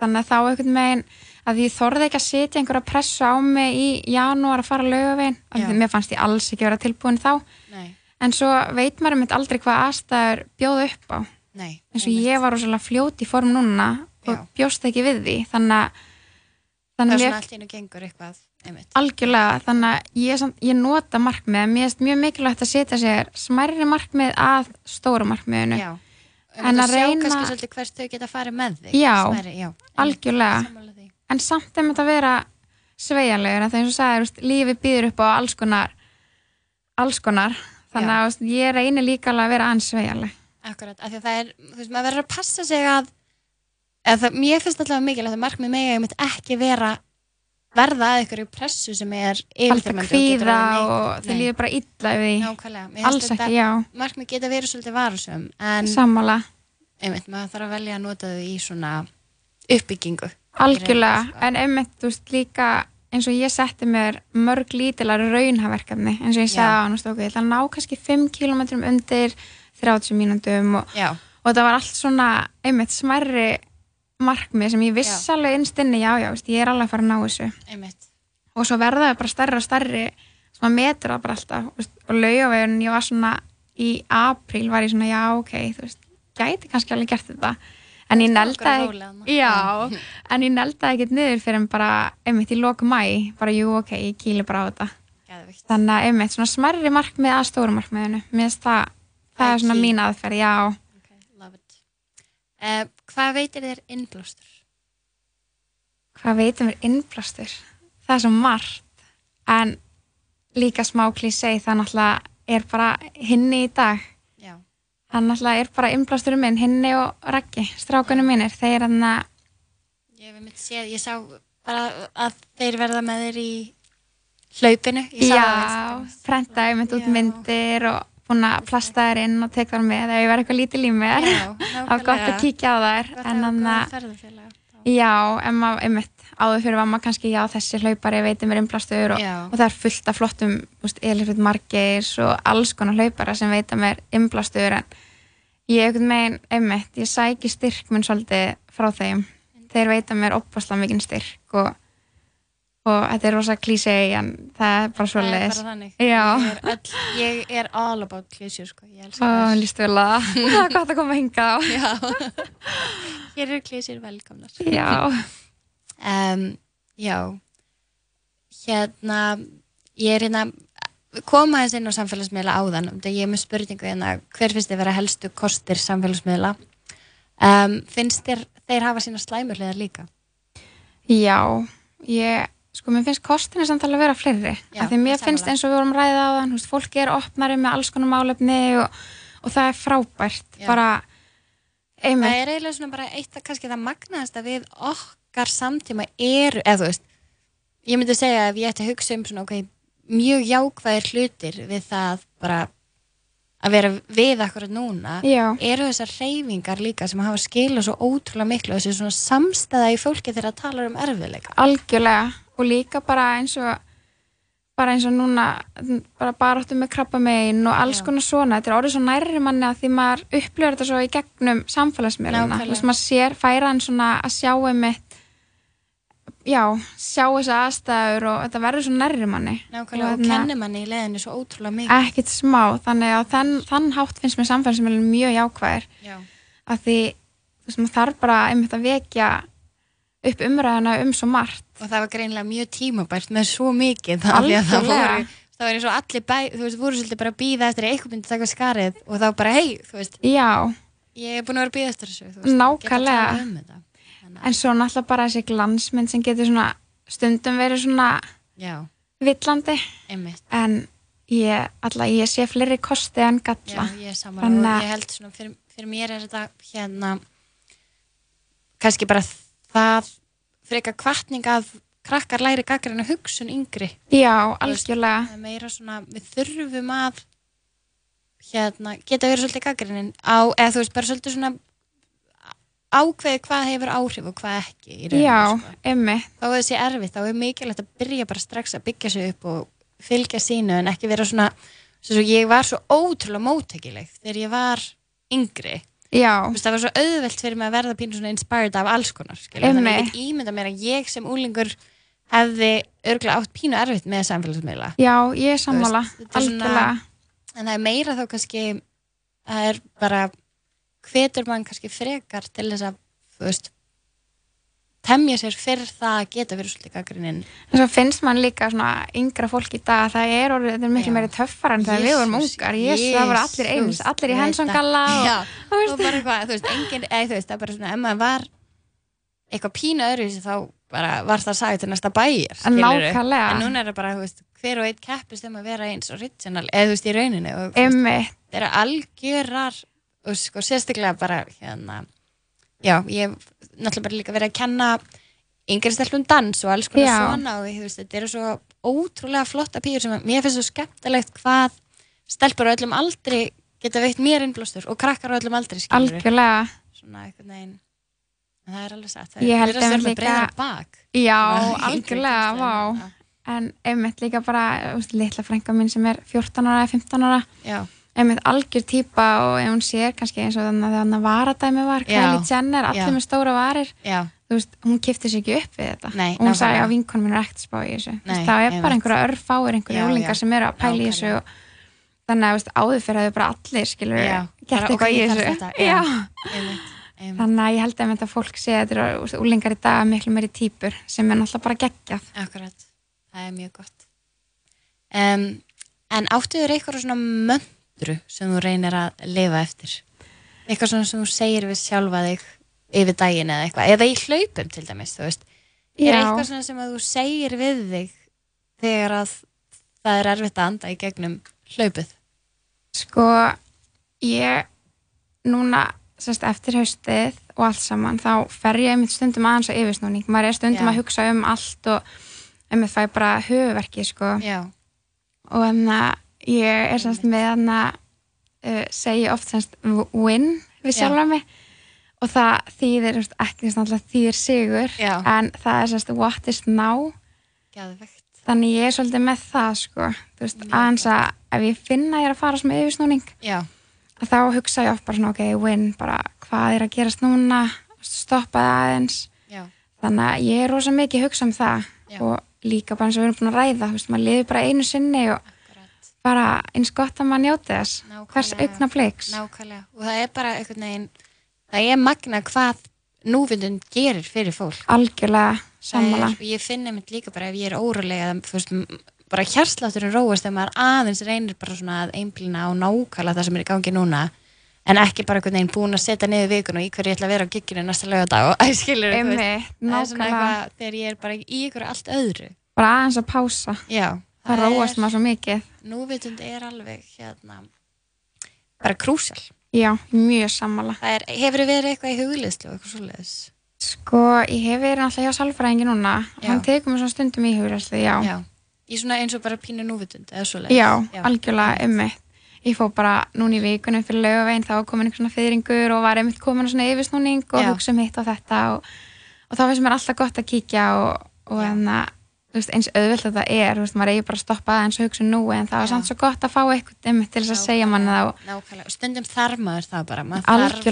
Þannig að þá einhvern veginn að ég þorði ekki að setja einhverja pressu á mig í janúar að fara laugaveginn. af því Mér fannst ég alls ekki vera tilbúin þá. En svo veit maður um aldrei hvað aðstæður bjóða upp á. nei eins og ég var rosalega fljót í form núna og Já. bjóst ekki við því. Þannig að það er að svona allt einu gengur eitthvað einmitt, algjörlega þannig að ég, ég nota markmið mér finnst mjög mikilvægt að setja sér smærri markmið að stóra markmiðinu. Já. En að að sjá reyna- kannski svolítið hvert þau geta farið með þig. Já. Smærri, já. Algjörlega. en samt er þetta að vera sveigjanlegur þegar eins og veist, lífi býður upp á alls konar alls konar þannig að veist, ég reynir líka alveg að vera aðeins sveigjanleg. Akkurat, af því að það er, þú veist, maður verður að passa sig að, eða það, mér finnst alltaf mikilvægt að markmið mega einmitt ekki vera verða að ykkur pressu sem er alltaf yfirþyrmandi kvíða og þau líður bara illa því. Nákvæmlega, alls ekki, já, markmið geta verið svolítið varusum, en sammála. einmitt, maður þarf að velja að nota þau í svona uppbyggingu. Algjörlega, Sko. en einmitt, þú veist, líka eins og ég setti mér mörg lítilar raunhaverkefni, eins og ég sagði á hann, ok, ég ætla að ná kannski 5 km undir 30 mínútum og, og það var allt svona, einmitt, smærri markmið sem ég viss Já. alveg innstinni, já, já, veist, ég er alveg að fara að ná þessu. Einmitt, og svo verða þau bara stærri og stærri sem að metur það bara alltaf veist, og laugavegurinn, ég var svona í apríl var ég svona, já, ok, þú veist gæti kannski alveg gert þetta en ég neldaði já, en ég neldaði ekkert niður fyrir en bara, einmitt í loku mæ bara, jú, ok, ég kýli bara á þetta geðvikt. þannig að, einmitt, svona smærri markmið að stóru markmiðinu, mér finnst það það er svona key. mín aðferð, já Okay, love it. Uh, hvað veitir þér innblástur? hvað veitum við innblástur það er svo margt en líka smá klísei það náttúrulega er bara hinni í dag hann náttúrulega er bara innblásturinn minn hinni og Raggi, strákunum mínir. Þeir hann að, ég hef mitt séð, ég sá bara að þeir verða með þér í hlaupinu. Ég já, Instagram. prentaði mynd út myndir og búin að plasta þær inn og tek þar með ef ég var eitthvað lítið Já, það var gott að kíkja á þær. En hafa að, já, en maður, einmitt áður fyrir var maður kannski, já, þessi hlaupari veitir mér innblástur og, og það er fullt af flottum, Elifrit Margeis og alls konar hlaupara sem veita mér innblástur en ég einhvern veginn, einmitt, ég sæki styrk minn svolítið frá þeim þeir veita mér opasla mikinn styrk og, og þetta er rosa klísei en það er bara er. Já. Ég er, er all about klísjur, sko. Og þær. líst vel að það er gott að koma að hinga á. Hér eru klísjur velkomnar. já, Um, já. Hérna, ég er hérna, koma aðeins inn á samfélagsmiðla áðan. um Ég er með spurningu hérna, hver finnst þið vera helstu kostir samfélagsmiðla? Um, finnst þér þeir hafa sína slæmurlegar líka? já ég, sko mér finnst kostinni samt alveg að vera fleiri Já, af því mér finnst eins og við vorum ræðið á þann fólk er opnari með alls konar málefni og, og það er frábært bara Það er eiginlega svona bara eitt að kannski það magnaðast að við okkar samtíma eru, eða þú veist, ég myndi segja að ef ég ætti að hugsa um svona, ok, mjög jákvæðir hlutir við það bara að vera við akkurat núna, já, eru þessar reyfingar líka sem hafa skilað svo ótrúlega miklu, þessi svona samstæða í fólki þegar það talar um erfiðleika. algjörlega. Og líka bara eins og bara eins og núna bara baráttu með krabba megin og alls Já. konar svona, þetta er orðið svo nærri manni að því maður upplifir þetta svo í gegnum samfélagsmiðluna, þú veist maður sér færa hann svona að sjá einmitt já, sjá þessa aðstæður og þetta verður svo nærri manni. Nákvæmlega, og, hérna- kennir manni í leðinu svo ótrúlega mikið. ekkert smá, þannig að þann, þann hátt finnst mér samfélagsmiðlun mjög jákvæðir Já, af því þú veist þarf bara einmitt að vekja upp umræðina um svo margt. Og það var greinlega mjög tímabært með svo mikið að það voru það var eins og allir bæ, þú veist, voru svolítið bara að býða eftir að eitthvað myndi taka skarið og þá bara hei, þú veist, Já, ég er búin að vera að býða eftir þessu, Nákvæmlega. En svo náttúrulega bara þessi glansmynd sem getur svona stundum verið svona já, villandi einmitt, en ég, alla, ég sé fleiri kosti en já, galla. ég Þannig og að- ég held svona, fyrir, fyrir mér er þetta hérna, kannski bara það frekar kvartning að krakkar læri gaggrina hugsun yngri. Já, algjörlega. Meira svona, við þurfum að hérna, geta verið svolítið gaggrinin á, eða þú veist, bara svolítið svona ákveði hvað hefur áhrif og hvað ekki í rauninni, Já, sko. emmi. þá er þessi erfitt, þá er mikilvægt að byrja bara strax að byggja sig upp og fylgja sínu en ekki vera svona svo svo ég var svo ótrúlega móttækileg þegar ég var yngri Já, Þú veist, það var svo auðvelt fyrir mig að verða pínu svona inspired af alls konar þannig að ég ímynda mér að ég sem úlingur hefði örgulega átt pínu erfitt með samfélagsmiðla já, ég er sammála. Algjörlega. en það er meira þá kannski það er bara hvetur mann kannski frekar til þess að þú veist temja sér fyrir það að geta verið svolítið gaggrinnin En svo finnst mann líka svona yngra fólk í dag að það er orðið, þetta er miklu meiri töffar en þegar við vorum ungar. Jésus, það voru allir eins, allir í hensongalla það. og, þú veist, og bara eitthvað, þú veist, engin, eða þú veist, það er bara svona, ef maður var eitthvað pínu öðru þá bara var það sagði til næsta skilurðu. nákvæmlega. En núna er það bara, þú veist, hver og einn keppist um að vera eins original, eða þú veist, í rauninni og það og sko, sérstaklega bara hérna, já, ég hef náttúrulega bara líka verið að kenna yngri stelpum dans og alls konar svona og veist, þetta eru svo ótrúlega flotta pýr sem að mér finnst svo skemmtilegt hvað stelpur á öllum aldri geta veitt mér innblástur og krakkar á öllum aldri skilur algjörlega. svona einhvern veginn en það er alveg satt, vera einmitt með líka- breiðara bak. Já, algjörlega, vá. En einmitt líka bara, litla frænka minn sem er 14 ára eða 15 ára, já, einmitt algjör típa og ef hún sér kannski eins og þannig að þannig að varadæmi var, Kylie Jenner, allir já. með stóra varir, já, þú veist, hún kifti sér ekki upp við þetta. Nei, og hún sagði að vinkonu minn er ekkert spá í þessu. Nei, það er bara einhverja örfáir, einhverja úlingar sem eru að pæla í þessu og þannig að veist, áður fyrir að þau bara allir, skilur, gert eitthvað í þessu. þetta, einmitt, einmitt. Þannig að ég held að þetta fólk sé að þetta eru úlingar í dag miklu meiri típur sem er náttúrulega bara geggjað. Akkurat, það er mjög gott. Um, en áttu þér eitthvað svona möndru sem þú reynir að lifa eftir? Eitthvað svona sem þú segir við sjálfa þig yfir daginn eða eitthvað, eða í hlaupum til dæmis, þú veist. Er eitthvað svona sem þú segir við þig þegar að það er erfitt að anda í gegnum hlaupið? Sko, ég núna, sérst, eftir haustið og allt saman, þá fer ég einmitt stundum aðeins á yfirsnúning. Maður er stundum Já. að hugsa um allt og einmitt fæ bara höfuverki, sko. Já, Og þannig að ég er semst með þannig að uh, segja oft semst win við Já. sjálfa mig og það þýðir veist, ekki að þýðir sigur Já. en það er semst what is now geðvegt. þannig ég er svolítið með það sko þú veist, aðeins að ef ég finna að ég er að fara sem yfirsnúning að þá hugsa ég oft bara svona ok, win, bara hvað er að gerast núna stoppa það aðeins já, þannig að ég er rosa mikið að hugsa um það Já. og líka bara eins og við erum búin að ræða þú veist, maður liður bara einu sinni og. Bara eins gott að maður njóti þess. Nákvæmlega. hvers augna fleiks Nákvæmlega. Og það er bara einhvern veginn, það er magna hvað núvindun gerir fyrir fólk. algjörlega sammála Það er, ég finn einmitt líka bara ef ég er órulega bara hjarslátturinn róast þegar maður aðeins reynir bara svona að einblina á nákvæmlega það sem er í gangi núna. En ekki bara einhvern veginn búin að setja niður vikun og í hverju ég ætla að vera á gigginu næsta laugardag og æ, skilur Einmitt, það er svona nákvæmlega. þegar ég er bara í ykkur allt öðru. Bara aðeins að pása. Já, það róast maður svo mikið núvitund er alveg hérna bara krúsjál já, mjög sammála er, hefur verið eitthvað í hugliðslu og eitthvað svoleiðis sko, ég hef verið alltaf hjá sálfræðingi núna Já. hann tekur mér svona stundum í hugræslu, já. já, í svona eins og bara pínu núvitund eða svoleiðis já, algjörlega ummitt ég fór bara núna í vikunum fyrir laugavegin þá var komin einhver svona fyrringur og var einmitt komin svona yfirsnúning og Já. hugsa um hitt og þetta og, og þá finnst mér alltaf gott að kíkja og, og Já. Veist, eins auðvelt þetta er, þú veist, maður eigi bara að stoppa aðeins og hugsa nú en það var samt svo gott að fá eitthvað til þess að segja manna það og nákvæmlega, stundum þarf maður það bara maður þarf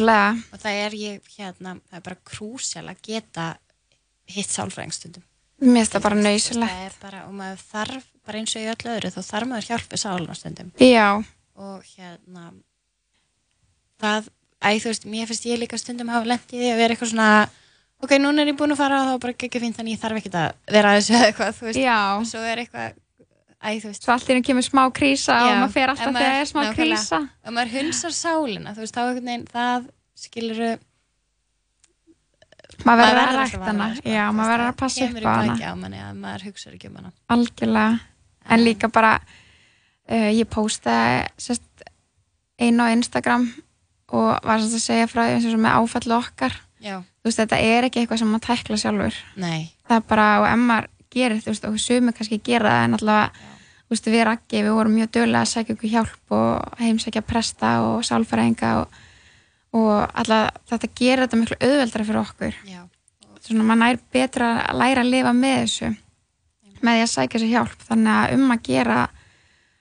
og það er ég hérna, það er bara krúsjál að geta hitt sálfræðingstundum mér finnst það bara það er bara, og maður þarf bara eins og í öllu öðru þá þarf maður hjálpið sáluna stundum. Já, og hérna það, æ þú veist, mér finnst ég líka stundum hafa því að vera eitthvað svona ok, núna er ég búin að fara og þá bara ekki fínt þannig ég þarf ekki að vera að þessu eða eitthvað þú veist, já. Og svo er eitthvað æ þú veist, svo allt í henni kemur smá krísa Já, og maður fer alltaf þegar maður- það er smá nákvæmlega. krísa. Og maður hunsar sálina þú veist, þá einhvern veginn það skiluru maður verður að rækta hana. já, maður verður að passa upp á hana. á manni að maður hugsa ekki um hana. Algjörlega. En líka bara uh, ég postaði sérst, einu á Instagram og var sérst að segja frá því eins og með áfallu okkar já, þú veist, þetta er ekki eitthvað sem maður tækla sjálfur. Nei, það er bara, og ef maður gerir þú veist, og sumi kannski gera það en allavega þú veist, við rakki, við vorum mjög dögulega að segja okkur hjálp og heimsækja presta og sálfæringa og, og allavega þetta gerir þetta miklu auðveldra fyrir okkur. Já, svona maður nær betra að læra að lifa með þessu með því að sækja sér hjálp. Þannig að um að gera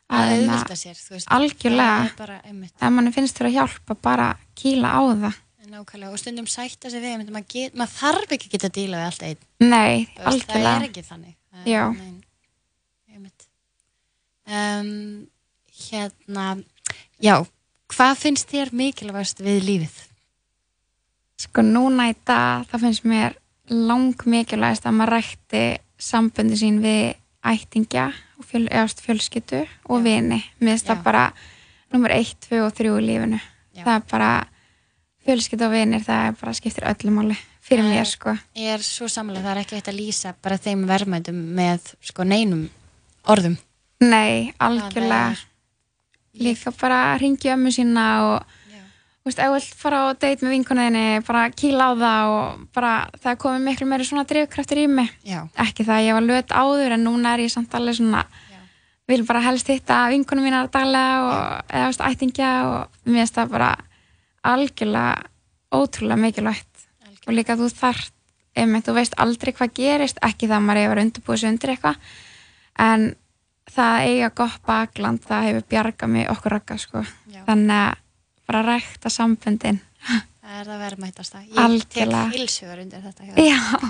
að hérna, auðvitað sér veist, algjörlega. er ef manni finnst þurfa hjálp að bara kýla á það nákvæmlega og stundum sætta sig við maður, get, maður þarf ekki að geta að díla við allt einn nei, veist, það er ekki þannig Það Já. nei, einmitt. um, hérna já, hvað finnst þér mikilvægast við lífið? sko núna í dag það finnst mér lang mikilvægast að maður rækti sambundi sín við ættingja og fjöl, fjölskyttu og vini Já. það bara nummer 1, 2 og 3 í lífinu Já. það er bara fjölskyldu og vinir það er bara skiptir öllu máli fyrir mér sko. Ég er svo samlega, það er ekki hægt að lýsa bara þeim verðmætum með sko neinum orðum. Nei, algjörlega. er- líka bara ringi ömmu sína og þú veist, ef þú vilt fara á date með vinkunniðinni bara kýla á það og bara það komið miklu meiri svona drifkraftur í mig. Já, ekki það að ég var löt áður en núna er ég samt alveg svona Já. vil bara helst hitta vinkunum mínar daglega og eða þú veist, ættingja og mér finnst það bara algjörlega ótrúlega mikilvægt og algjörlega. líka þú þarft einmitt, þú veist aldrei hvað gerist ekki það að maður hefur undirbúið sig undir eitthvað en það að eiga gott bakland það hefur bjargað mig okkur rakka sko. Já. þannig að bara rækta samböndin Það er það verðmætasta. Ég Algjörlega. tek hilsugar undir þetta.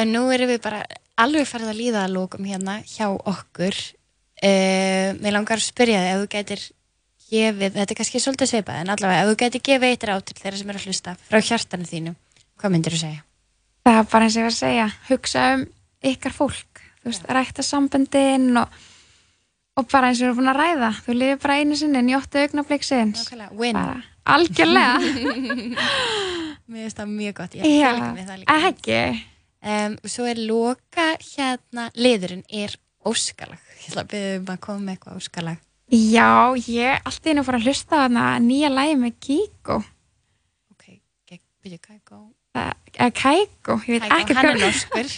En nú erum við bara alveg farið að líða að lókum hérna hjá okkur. Uh, mér langar að spyrja þig ef þú gætir gefið, þetta er kannski svolítið sveipað, en allavega ef þú gætir gefið eitt ráð til þeirra sem eru að hlusta frá hjartanu þínu, hvað myndir þú segja? það er bara eins og ég var að segja hugsa um ykkar fólk þú veist, rækta samböndin og, og bara eins og við erum búin að ræða þú lifir bara einu sinni, njóttu win. bara algjörlega Mér finnst það mjög gott, ég já, fylg með það líka. ekki Um, svo er loka hérna, liðurinn er óskalag. Ég ætla að byrja um að koma með eitthvað óskalag. Já, ég allt í einu fór að hlusta á þarna nýja lægi með Kiko Ok, byrju eða Kæko, ég veit ekki hann er hvað norskur.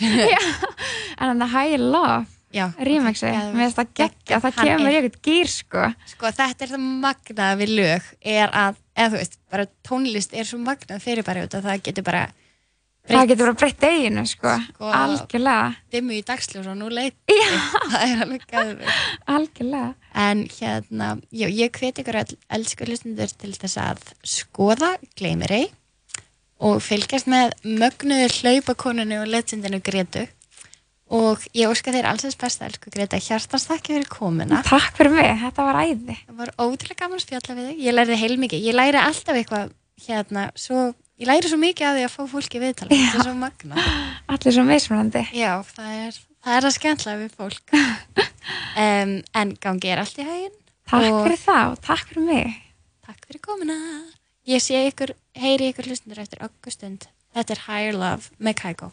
En þannig að High Love Já, remixi, ok, mér finnst það geggja það Hann kemur er- í eitthvað gýr sko. Sko þetta er það magnað við lög er að, eða þú veist, bara tónlist er svo magnað fyrir bara út að það getur bara það getur bara breytt eiginu sko, Sko- algjörlega. dimmu í dagsljós og nú leit. Já. það er alveg gæður algjörlega. En hérna, já, ég hveti ykkur all, elsku hlustundur til þess að skoða Gleimiri og fylgjast með mögnuðu hlaupakonunu og legendinu Gretu og ég óska þér alls þess besta elsku Greta, hjartans þakki fyrir komuna. Takk fyrir mig, þetta var æði. Það var ótrúlega gaman spjalla við þig. Ég lærði heilmikið. Ég læri alltaf eitthvað hérna, svo, ég læri svo mikið af því að fá fólki viðtala. Þetta er svo magna. allir svo mismunandi Já, það er það, er að skemmtla við fólk. um, en gangi er allt í hæginn. takk Og- fyrir það og takk fyrir mig Takk fyrir komuna. Ég sé ykkur, heyri ykkur hlustundur eftir augustund. Þetta er Higher Love með Kaiko.